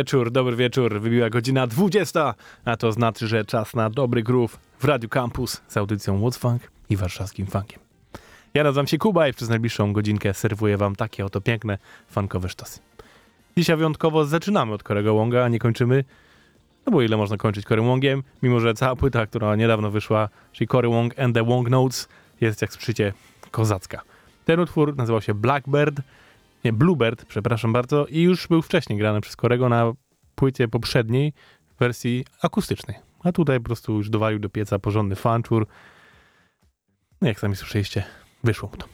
wieczór, dobry wieczór. Wybiła godzina 20, a to znaczy, że czas na dobry groove w Radio Campus z audycją What's Funk i warszawskim funkiem. Ja nazywam się Kuba i przez najbliższą godzinkę serwuję wam takie oto piękne, funkowe sztosy. Dzisiaj wyjątkowo zaczynamy od Korego Wonga, a nie kończymy, no bo ile można kończyć Corey Wongiem, mimo że cała płyta, która niedawno wyszła, czyli Corey Wong and the Wong Notes, jest jak słyszycie kozacka. Ten utwór nazywał się Blackbird, nie, Bluebird, przepraszam bardzo, i już był wcześniej grany przez Korego na płycie poprzedniej w wersji akustycznej. A tutaj po prostu już dowalił do pieca porządny fanczur. No jak sami słyszeliście, wyszło mu to.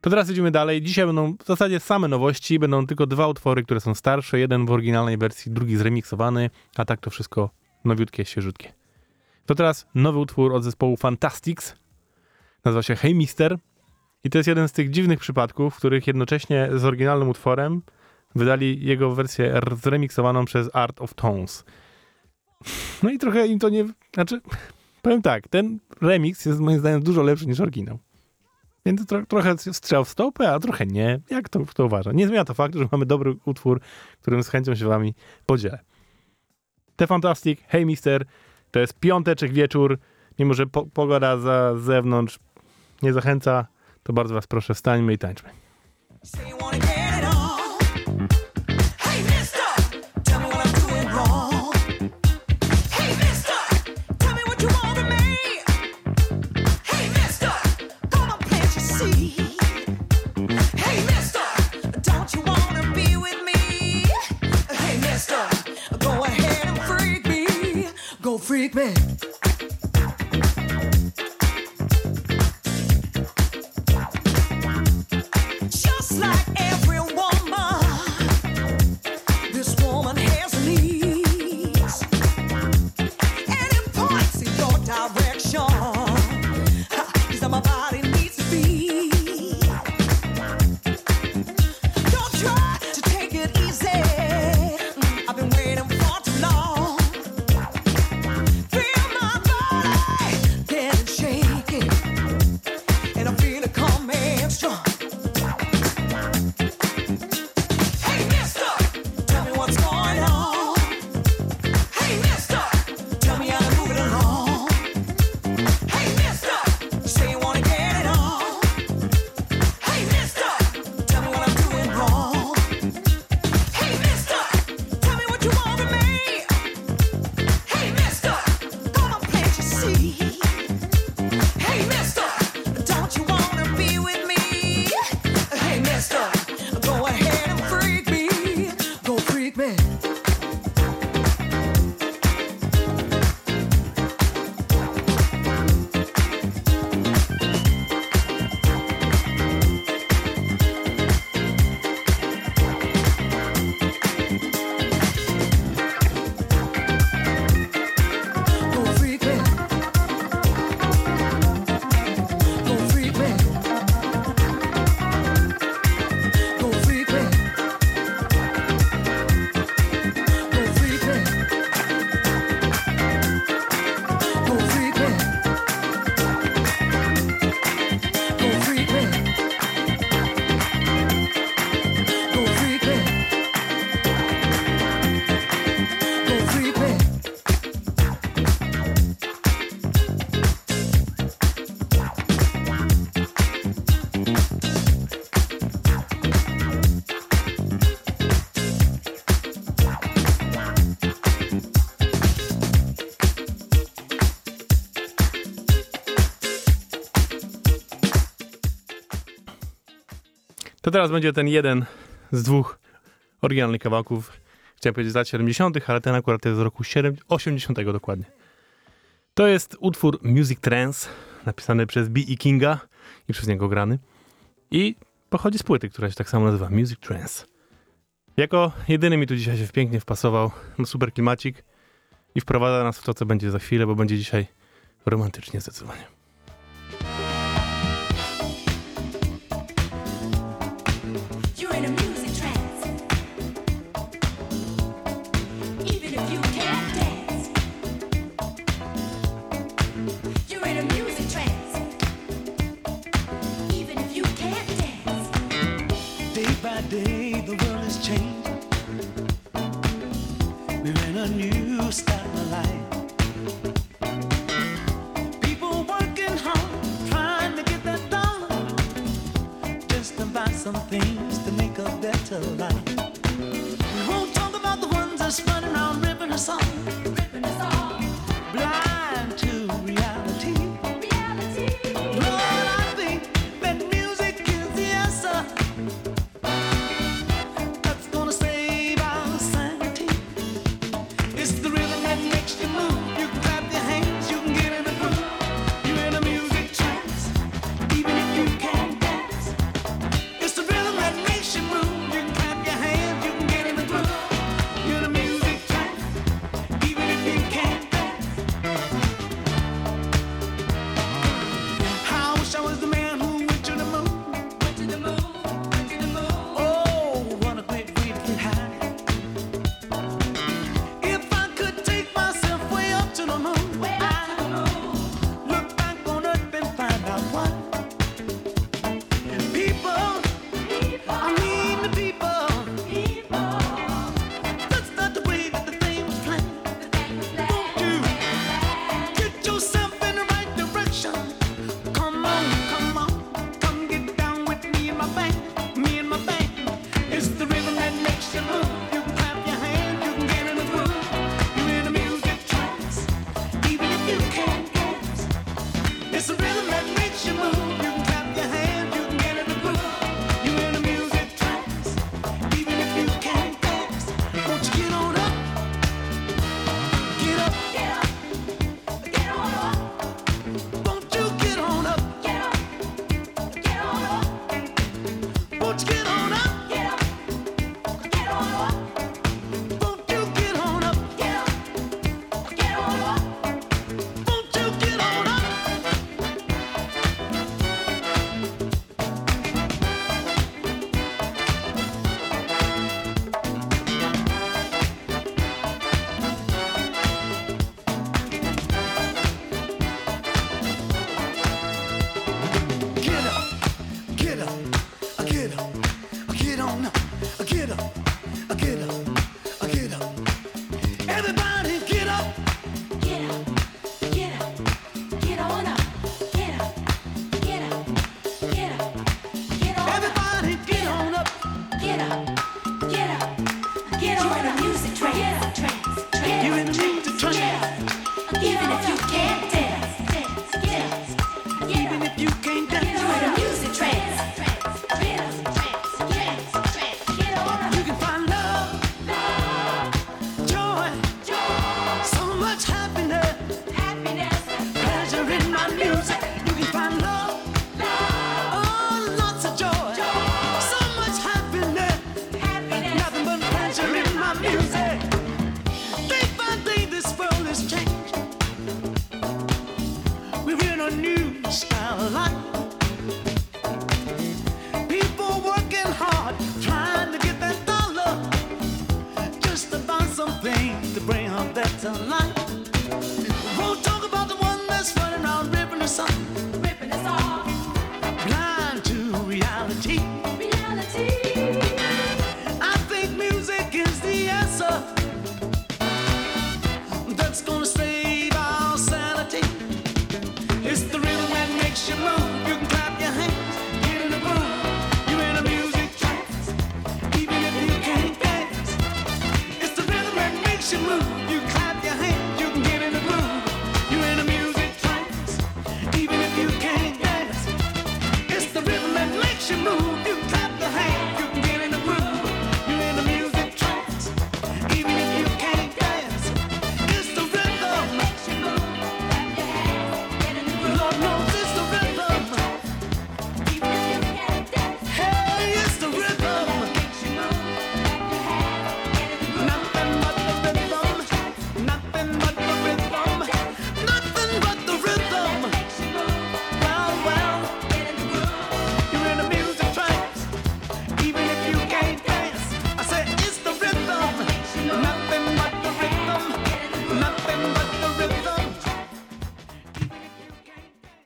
To teraz idziemy dalej. Dzisiaj będą w zasadzie same nowości. Będą tylko dwa utwory, które są starsze. Jeden w oryginalnej wersji, drugi zremiksowany, a tak to wszystko nowiutkie, świeżutkie. To teraz nowy utwór od zespołu Fantastics. Nazywa się Hey Mister. I to jest jeden z tych dziwnych przypadków, w których jednocześnie z oryginalnym utworem wydali jego wersję zremiksowaną przez Art of Tones. No i trochę im to nie... Znaczy, powiem tak, ten remix jest moim zdaniem dużo lepszy niż oryginał. Więc tro, trochę strzał w stopę, a trochę nie. Jak to, kto uważa? Nie zmienia to faktu, że mamy dobry utwór, którym z chęcią się wami podzielę. The Fantastic, Hey Mister, to jest piąteczek wieczór, mimo że po, pogoda za zewnątrz nie zachęca, to bardzo was proszę, wstańmy i tańczmy. Say you teraz będzie ten jeden z dwóch oryginalnych kawałków. Chciałem powiedzieć z lat 70., ale ten akurat jest z roku 7 80 dokładnie. To jest utwór Music Trance, napisany przez B.E. Kinga i przez niego grany. I pochodzi z płyty, która się tak samo nazywa Music Trance. Jako jedyny mi tu dzisiaj się pięknie wpasował, no super klimacik i wprowadza nas w to, co będzie za chwilę, bo będzie dzisiaj romantycznie zdecydowanie. of. We won't talk about the ones that's running around ripping us off, ripping us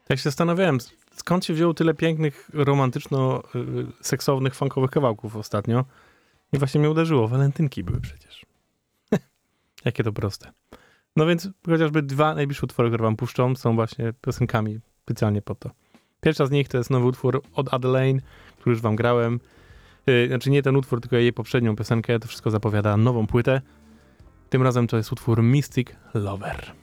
Jak się zastanawiałem, skąd się wzięło tyle pięknych, romantyczno-seksownych, funkowych kawałków ostatnio. I właśnie mnie uderzyło, walentynki były przecież. Jakie to proste. No więc chociażby dwa najbliższe utwory, które wam puszczą, są właśnie piosenkami specjalnie po to. Pierwsza z nich to jest nowy utwór od Adelaine, który już wam grałem. Y, znaczy nie ten utwór, tylko jej poprzednią piosenkę. To wszystko zapowiada nową płytę. Tym razem to jest utwór Mystic Lover.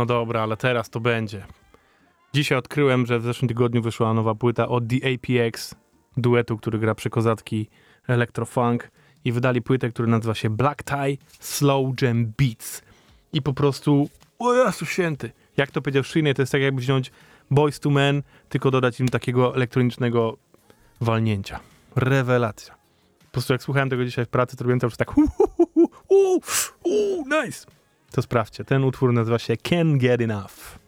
No dobra, ale teraz to będzie. Dzisiaj odkryłem, że w zeszłym tygodniu wyszła nowa płyta od The APX, duetu, który gra przekozatki electrofunk i wydali płytę, która nazywa się Black Tie Slow Jam Beats. I po prostu, o Jezu święty, jak to powiedział Shinny, to jest tak jakby wziąć Boys to Men, tylko dodać im takiego elektronicznego walnięcia. Rewelacja. Po prostu jak słuchałem tego dzisiaj w pracy, to robiłem cały czas tak hu, hu, hu, nice. To sprawdźcie. Ten utwór nazywa się Can Get Enough.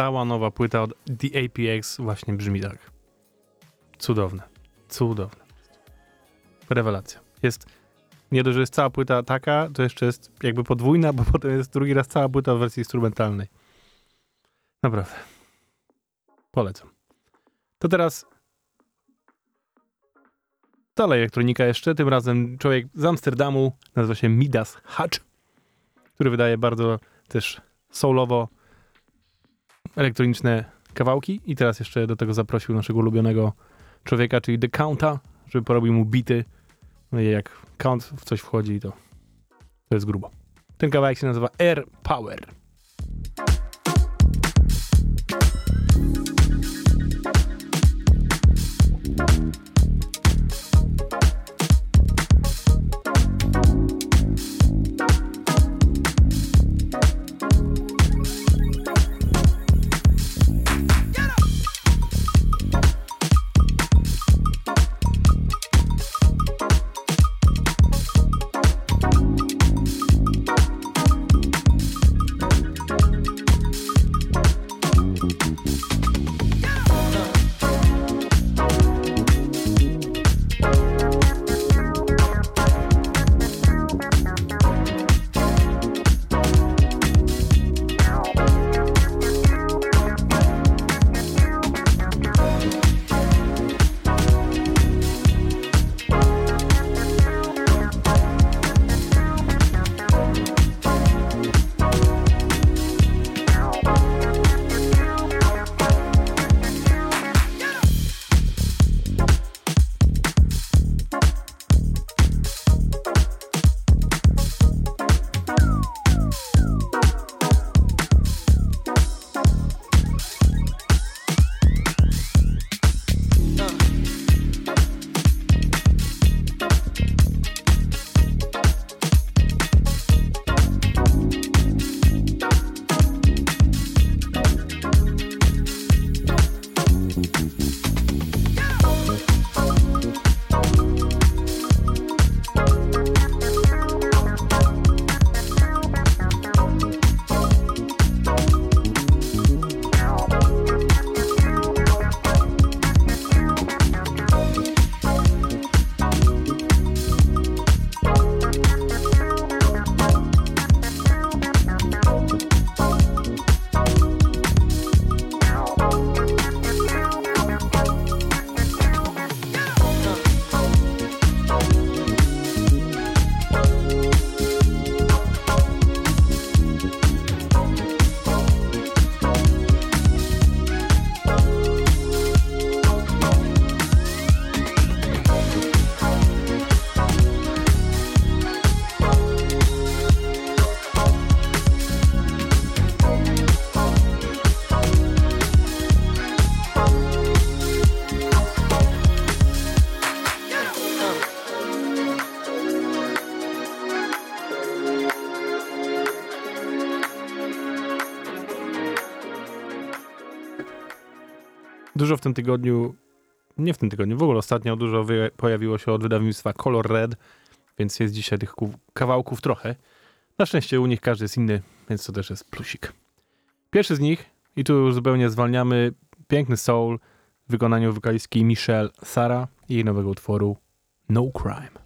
Cała nowa płyta od The APX właśnie brzmi tak. Cudowne. Cudowne. Rewelacja. Jest, nie dość, że jest cała płyta taka, to jeszcze jest jakby podwójna, bo potem jest drugi raz cała płyta w wersji instrumentalnej. Naprawdę. Polecam. To teraz dalej elektronika jeszcze, tym razem człowiek z Amsterdamu, nazywa się Midas Hatch, który wydaje bardzo też soulowo elektroniczne kawałki i teraz jeszcze do tego zaprosił naszego ulubionego człowieka, czyli The Counta, żeby porobił mu bity. No i jak Count w coś wchodzi, to to jest grubo. Ten kawałek się nazywa Air Power. Dużo w tym tygodniu, nie w tym tygodniu, w ogóle ostatnio dużo pojawiło się od wydawnictwa Color Red, więc jest dzisiaj tych kawałków trochę. Na szczęście u nich każdy jest inny, więc to też jest plusik. Pierwszy z nich, i tu już zupełnie zwalniamy, piękny soul w wykonaniu wokalistki Michelle Sara i jej nowego utworu No Crime.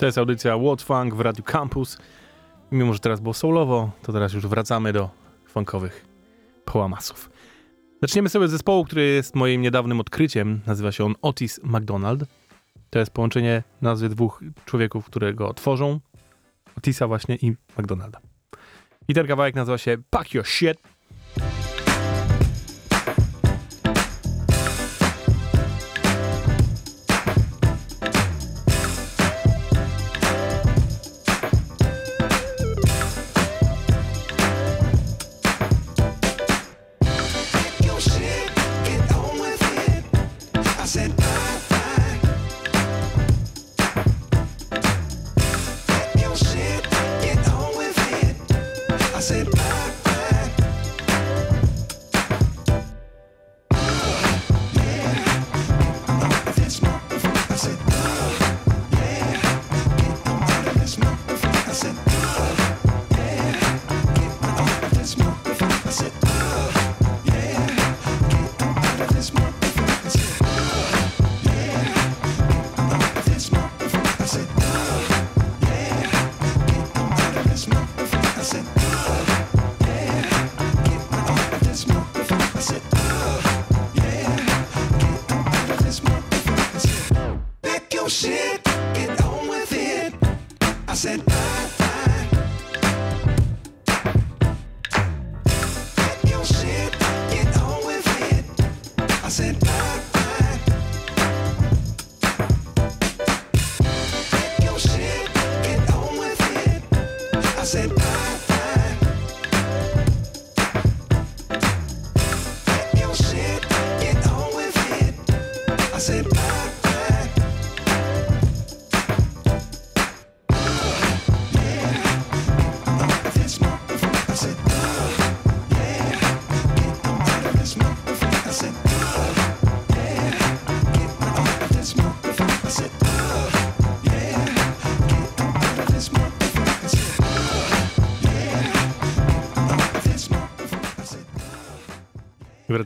To jest audycja What Funk w Radio Campus. Mimo, że teraz było soulowo, to teraz już wracamy do funkowych połamasów. Zaczniemy sobie z zespołu, który jest moim niedawnym odkryciem. Nazywa się on Otis McDonald. To jest połączenie nazwy dwóch człowieków, które go tworzą. Otisa właśnie i McDonalda. I ten kawałek nazywa się Pack Your Shit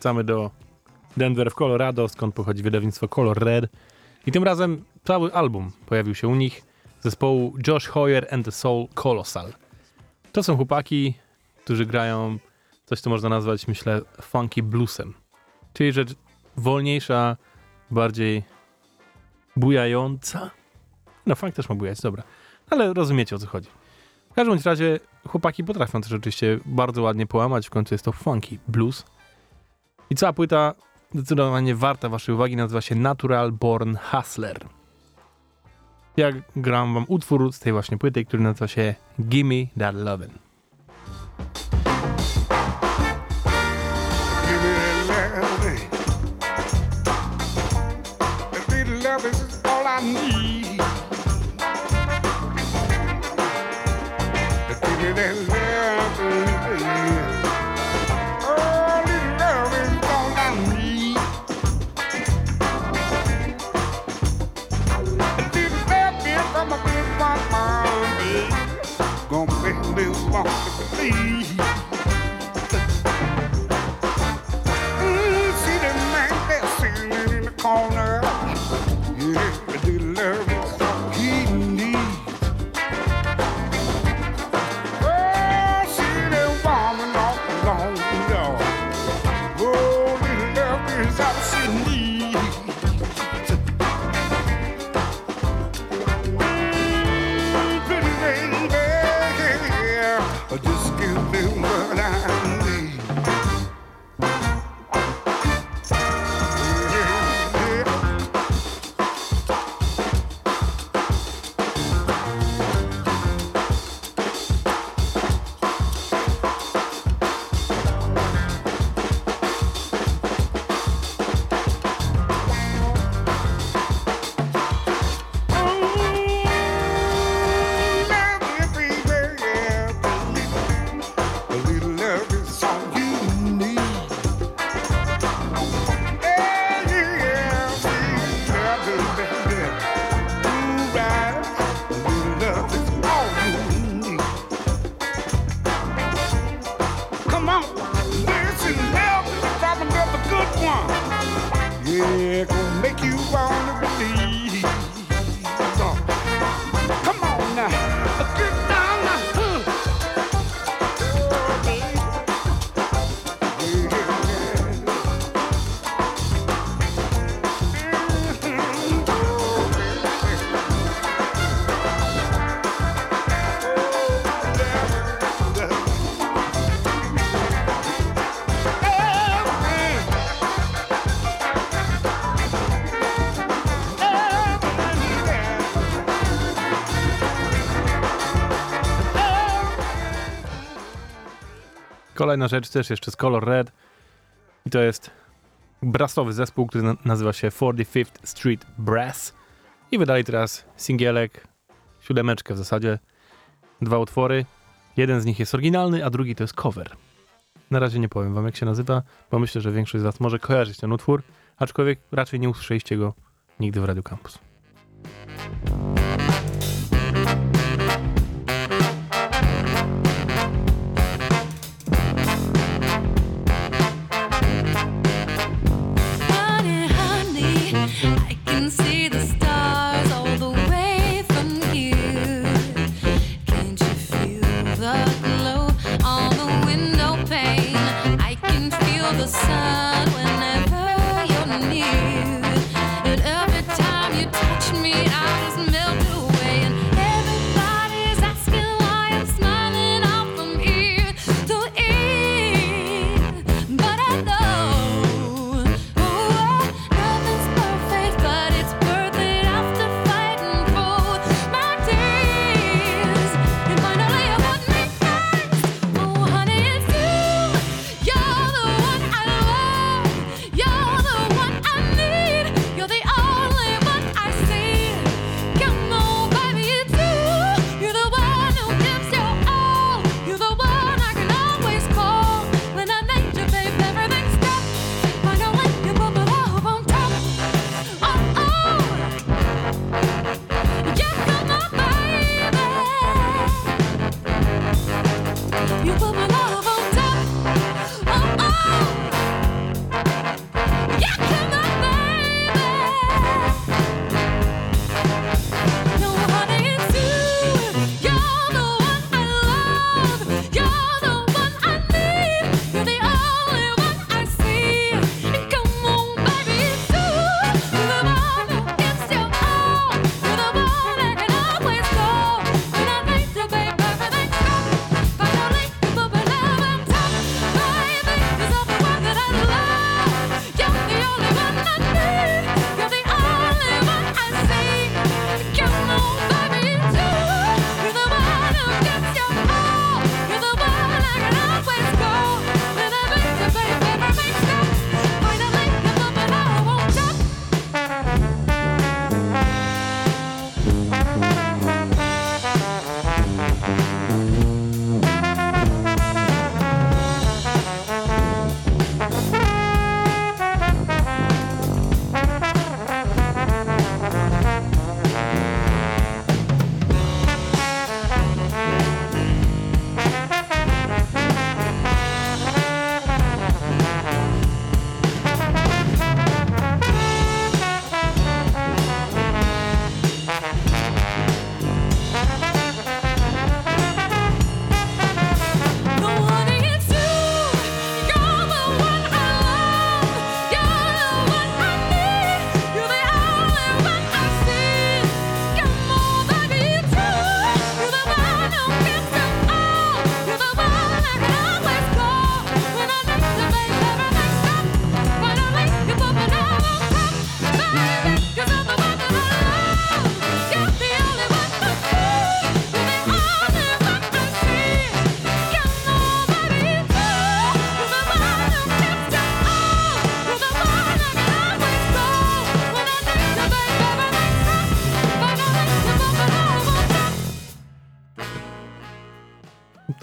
wracamy do Denver w Colorado, skąd pochodzi wydawnictwo Color Red. I tym razem cały album pojawił się u nich, zespołu Josh Hoyer and the Soul Colossal. To są chłopaki, którzy grają coś, co można nazwać, myślę, funky bluesem. Czyli rzecz wolniejsza, bardziej bujająca. No, funk też ma bujać, dobra. Ale rozumiecie o co chodzi. W każdym razie chłopaki potrafią to rzeczywiście bardzo ładnie połamać, w końcu jest to funky blues. I cała płyta zdecydowanie warta waszej uwagi, nazywa się Natural Born Hustler. Ja gram wam utwór z tej właśnie płyty, który nazywa się Gimme That Lovin'. Kolejna rzecz też jeszcze z Color Red i to jest brassowy zespół, który na- nazywa się 45th Street Brass i wydali teraz singielek, siódemeczkę w zasadzie, dwa utwory. Jeden z nich jest oryginalny, a drugi to jest cover. Na razie nie powiem wam jak się nazywa, bo myślę, że większość z was może kojarzyć ten utwór, aczkolwiek raczej nie usłyszeliście go nigdy w Radio Campus.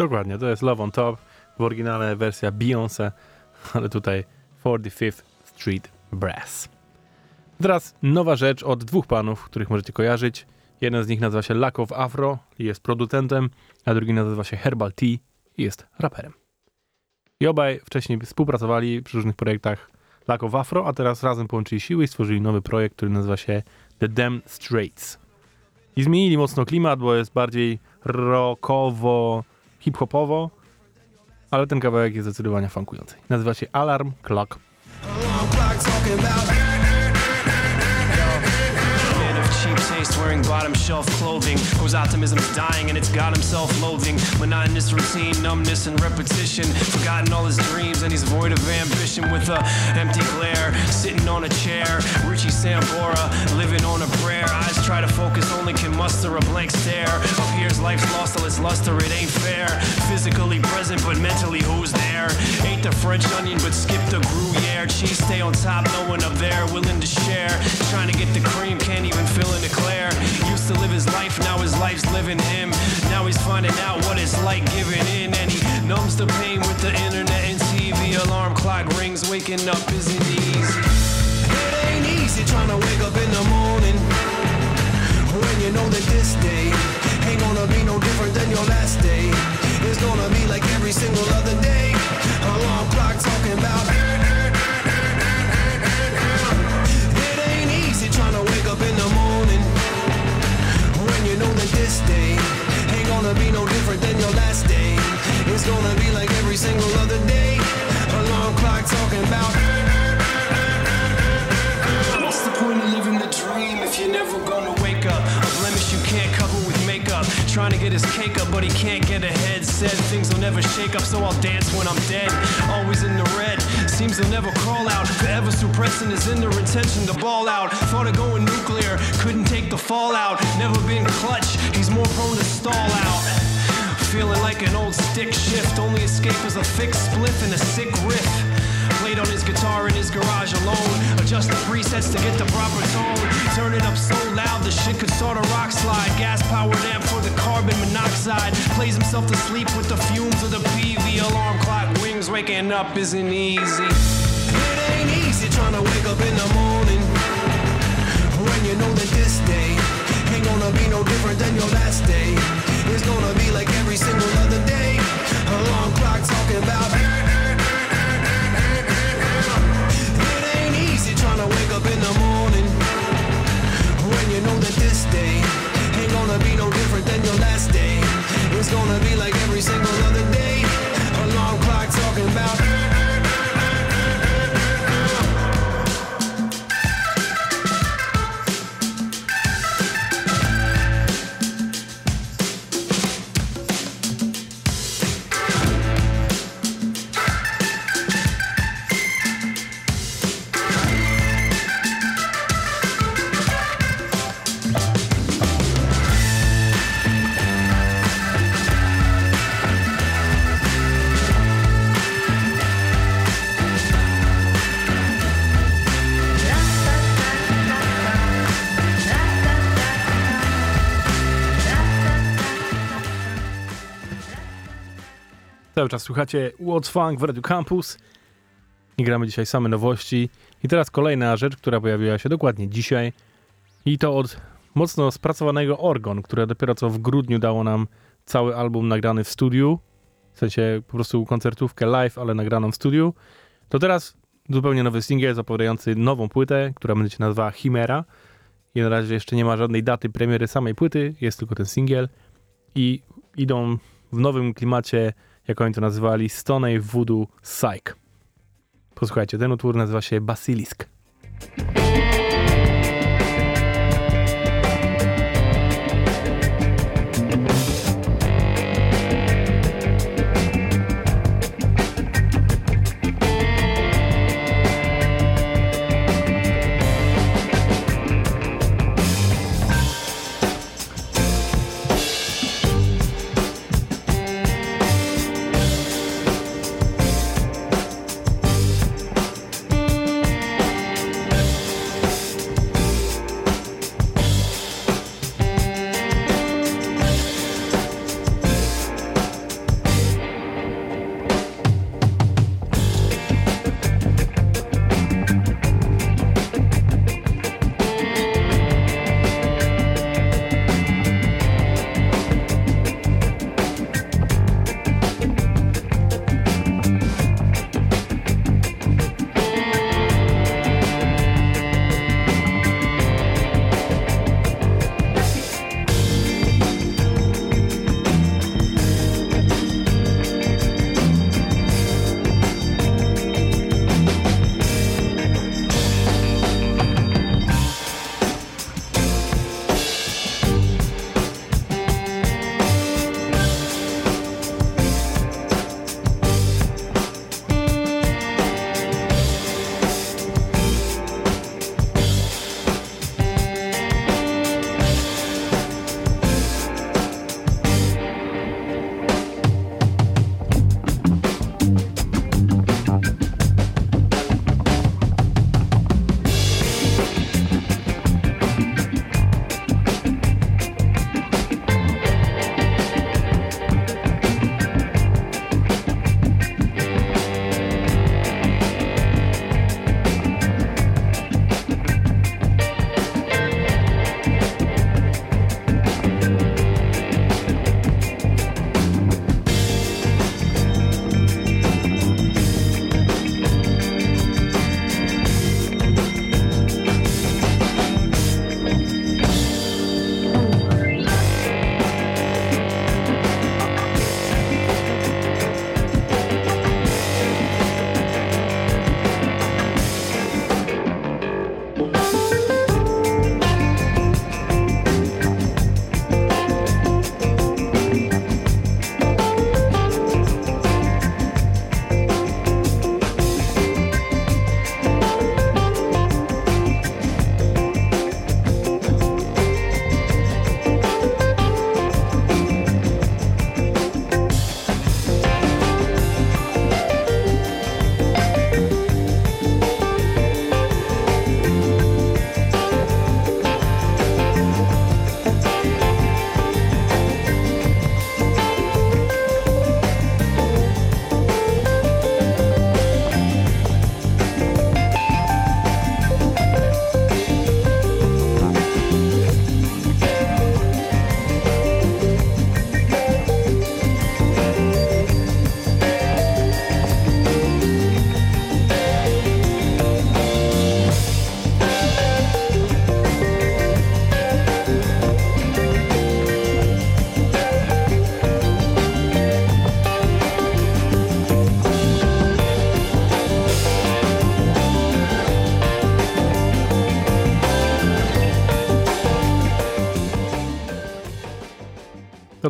Dokładnie, to jest Love on Top, w oryginale wersja Beyoncé, ale tutaj 45th Street Brass. Teraz nowa rzecz od dwóch panów, których możecie kojarzyć. Jeden z nich nazywa się Lack of Afro i jest producentem, a drugi nazywa się Herbal Tea i jest raperem. I obaj wcześniej współpracowali przy różnych projektach Lack of Afro, a teraz razem połączyli siły i stworzyli nowy projekt, który nazywa się The Damn Straits. I zmienili mocno klimat, bo jest bardziej rockowo, hip-hopowo, ale ten kawałek jest zdecydowanie funkujący. Nazywa się Alarm Clock. Alarm clock wearing bottom shelf clothing. Whose optimism is dying and it's got him self loathing. Monotonous routine, numbness, and repetition. Forgotten all his dreams and he's void of ambition with a empty glare. Sitting on a chair, Richie Sambora, living on a prayer. Eyes try to focus, only can muster a blank stare. Up here's life's lost all its luster, it ain't fair. Physically present, but mentally who's there? Ain't the French onion, but skip the Gruyere. Cheese stay on top, no one up there willing to share. Trying to get the cream, can't even fill in the Claire. Used to live his life, now his life's living him. Now he's finding out what it's like giving in, and he numbs the pain with the internet and TV. Alarm clock rings, waking up isn't easy. it ain't easy trying to wake up in the morning when you know that this day ain't gonna be no different than your last day. It's gonna be like every single other day. Day ain't gonna be no different than your last day. It's gonna be like every single other day. Alarm clock talking about. What's the point of living the dream if you're never gonna wake up? A blemish you can't cover with makeup. Trying to get his cake up, but he can't get ahead. Said things will never shake up, so I'll dance when I'm dead. Always in the red, seems he'll never crawl out. Forever suppressing his inner intention to ball out. Thought of going nuclear, couldn't take the fallout. Never been clutch, he's more prone to stall out. Feeling like an old stick shift. Only escape is a thick spliff and a sick riff. On his guitar in his garage alone. Adjust the presets to get the proper tone. Turn it up so loud the shit could start a rock slide. Gas powered amp for the carbon monoxide. Plays himself to sleep with the fumes of the PV alarm clock. Wings waking up isn't easy. It ain't easy trying to wake up in the morning when you know that this day ain't gonna be no different than your last day. It's gonna be like every single other day. Alarm clock talking about. You know that this day ain't gonna be no different than your last day. It's gonna be like every single other day. Alarm clock talking about. Cały czas słuchacie What's Funk w Radio Campus i gramy dzisiaj same nowości. I teraz kolejna rzecz, która pojawiła się dokładnie dzisiaj i to od mocno spracowanego Orgon, które dopiero co w grudniu dało nam cały album nagrany w studiu, w sensie po prostu koncertówkę live, ale nagraną w studiu. To teraz zupełnie nowy singiel zapowiadający nową płytę, która będzie się nazywała Chimera. I na razie jeszcze nie ma żadnej daty premiery samej płyty, jest tylko ten singiel. I idą w nowym klimacie, jak oni to nazywali, Stone Voodoo Psych. Posłuchajcie, ten utwór nazywa się Basilisk.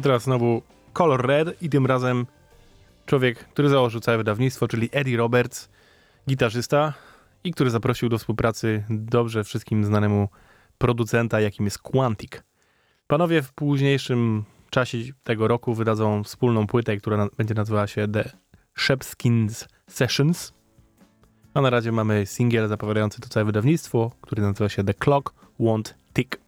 Teraz znowu Color Red i tym razem człowiek, który założył całe wydawnictwo, czyli Eddie Roberts, gitarzysta i który zaprosił do współpracy dobrze wszystkim znanemu producenta, jakim jest Quantic. Panowie w późniejszym czasie tego roku wydadzą wspólną płytę, która na, będzie nazywała się The Shepskins Sessions. A na razie mamy singiel zapowiadający to całe wydawnictwo, który nazywa się The Clock Won't Tick.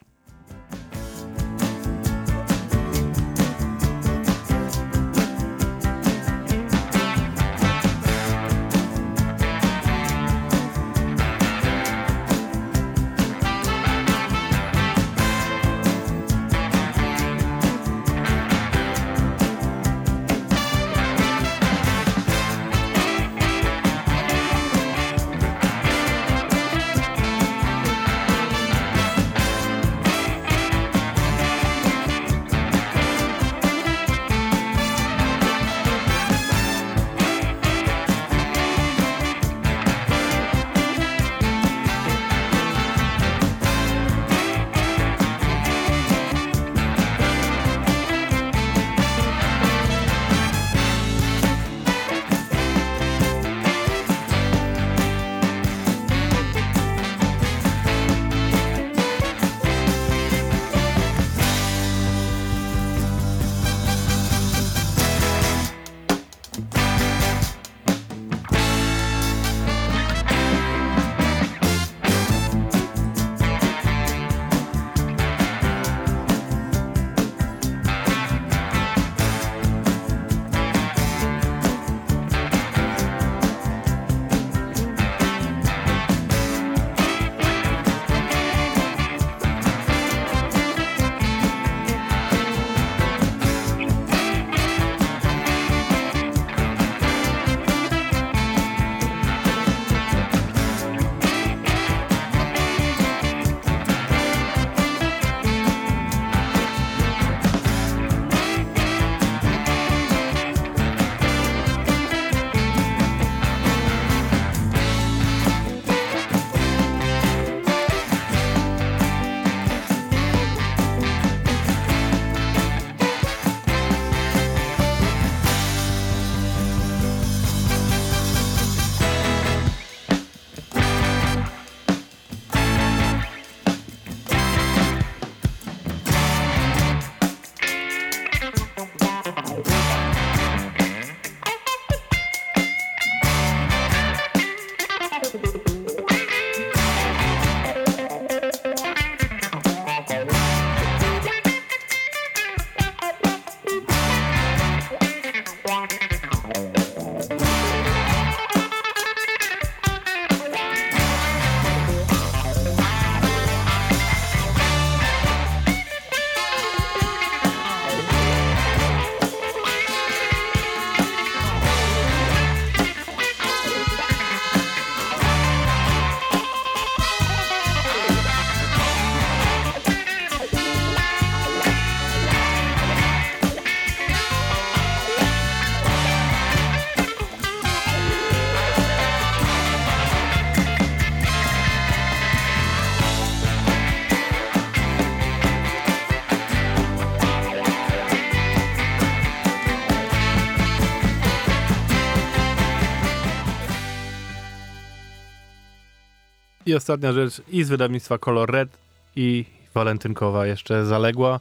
I ostatnia rzecz i z wydawnictwa Color Red i walentynkowa jeszcze zaległa.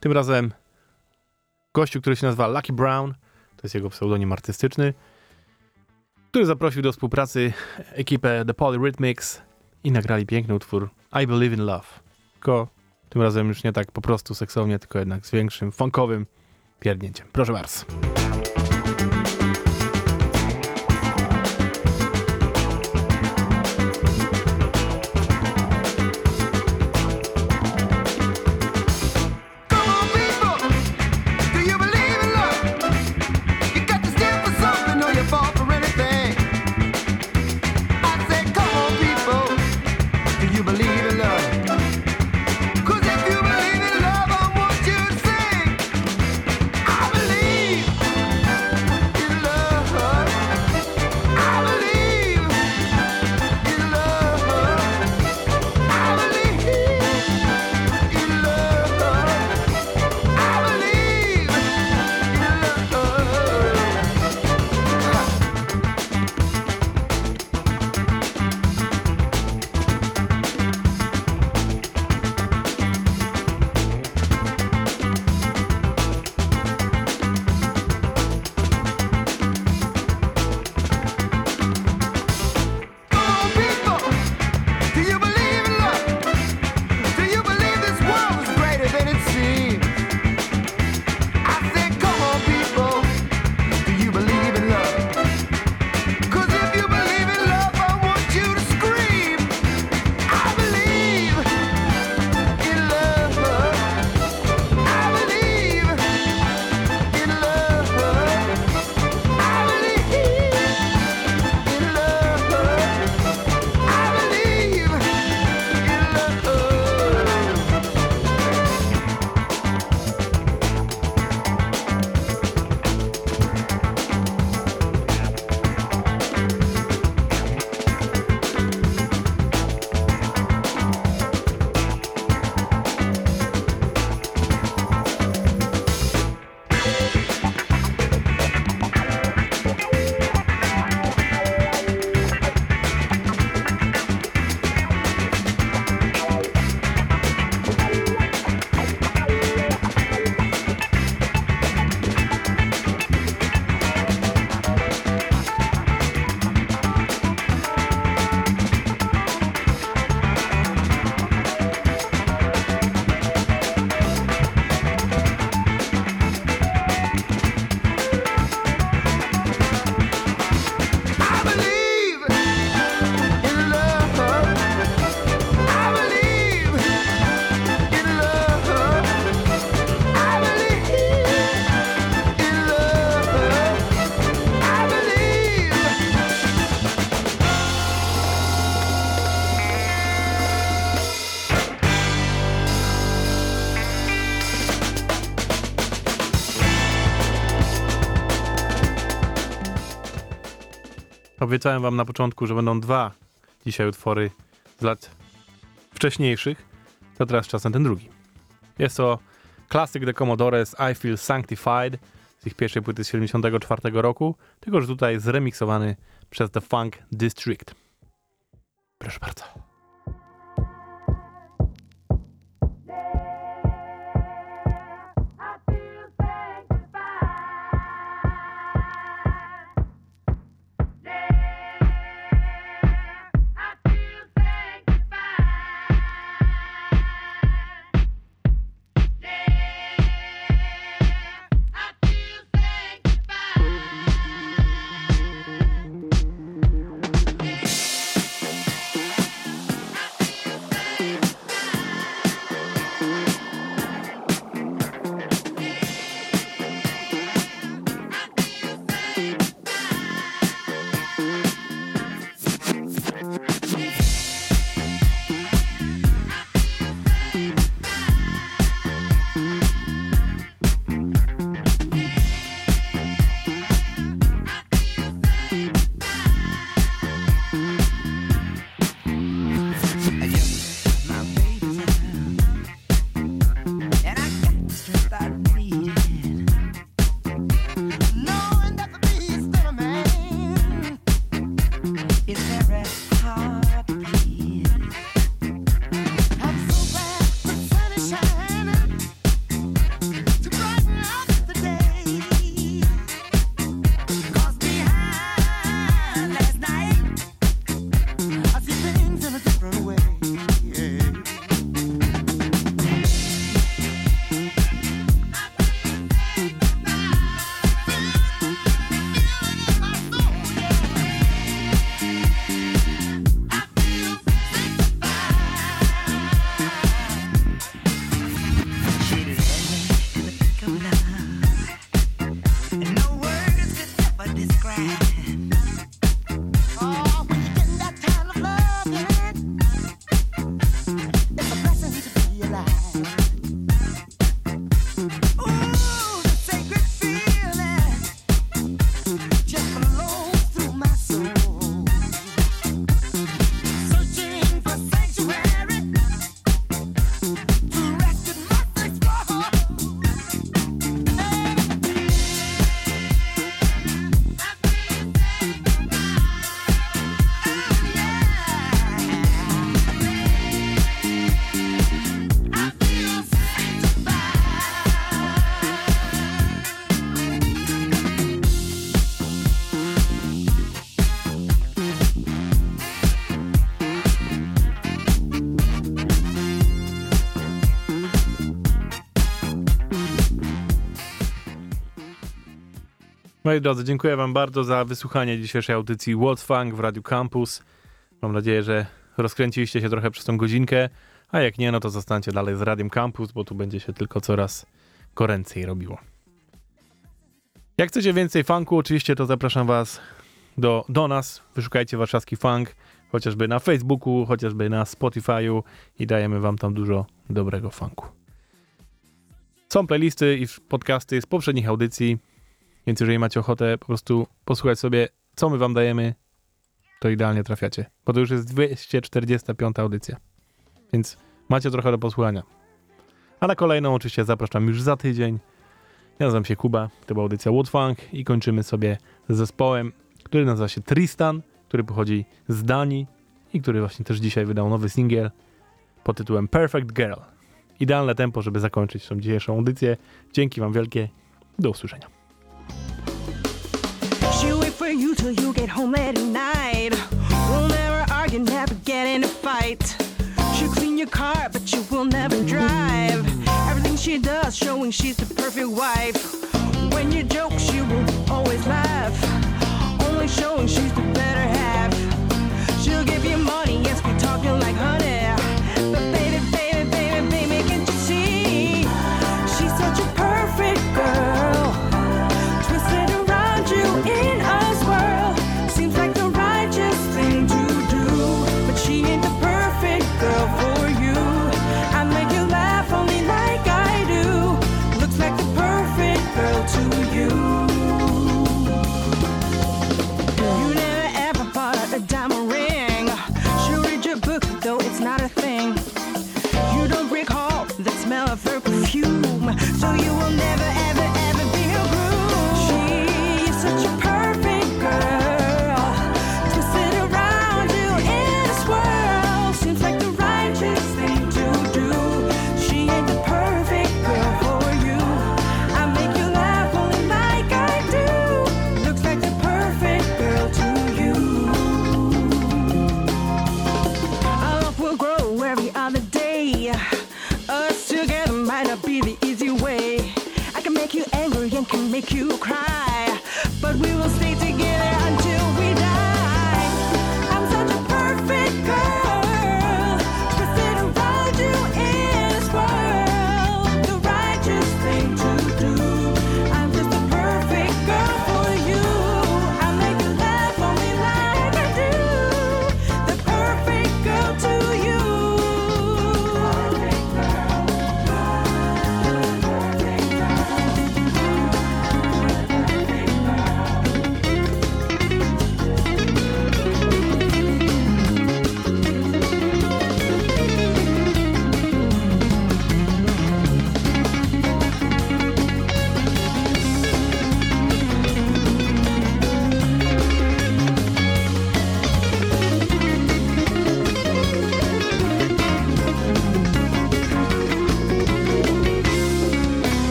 Tym razem gościu, który się nazywa Lucky Brown, to jest jego pseudonim artystyczny, który zaprosił do współpracy ekipę The Polyrhythmics i nagrali piękny utwór I Believe in Love. Tylko tym razem już nie tak po prostu seksownie, tylko jednak z większym funkowym pierdnięciem. Proszę bardzo. Obiecałem wam na początku, że będą dwa dzisiaj utwory z lat wcześniejszych, to teraz czas na ten drugi. Jest to klasyk The Commodores I Feel Sanctified z ich pierwszej płyty z 74 roku, tylko że tutaj zremiksowany przez The Funk District. Proszę bardzo. Moi drodzy, dziękuję wam bardzo za wysłuchanie dzisiejszej audycji What's Funk w Radiu Campus. Mam nadzieję, że rozkręciliście się trochę przez tą godzinkę, a jak nie, no to zostańcie dalej z Radiem Campus, bo tu będzie się tylko coraz goręcej robiło. Jak chcecie więcej funku, oczywiście to zapraszam was do, do nas. Wyszukajcie warszawski funk, chociażby na Facebooku, chociażby na Spotify'u i dajemy wam tam dużo dobrego funku. Są playlisty i podcasty z poprzednich audycji, więc jeżeli macie ochotę po prostu posłuchać sobie, co my wam dajemy, to idealnie trafiacie. Bo to już jest 245 audycja. Więc macie trochę do posłuchania. A na kolejną oczywiście zapraszam już za tydzień. Ja nazywam się Kuba, to była audycja Woodfunk i kończymy sobie z zespołem, który nazywa się Tristan, który pochodzi z Danii i który właśnie też dzisiaj wydał nowy singiel pod tytułem Perfect Girl. Idealne tempo, żeby zakończyć tą dzisiejszą audycję. Dzięki wam wielkie. Do usłyszenia. worry you till you get home late at night. We'll never argue, never get in a fight. She'll clean your car, but you will never drive. Everything she does, showing she's the perfect wife. When you joke, she will always laugh. Only showing she's the better half.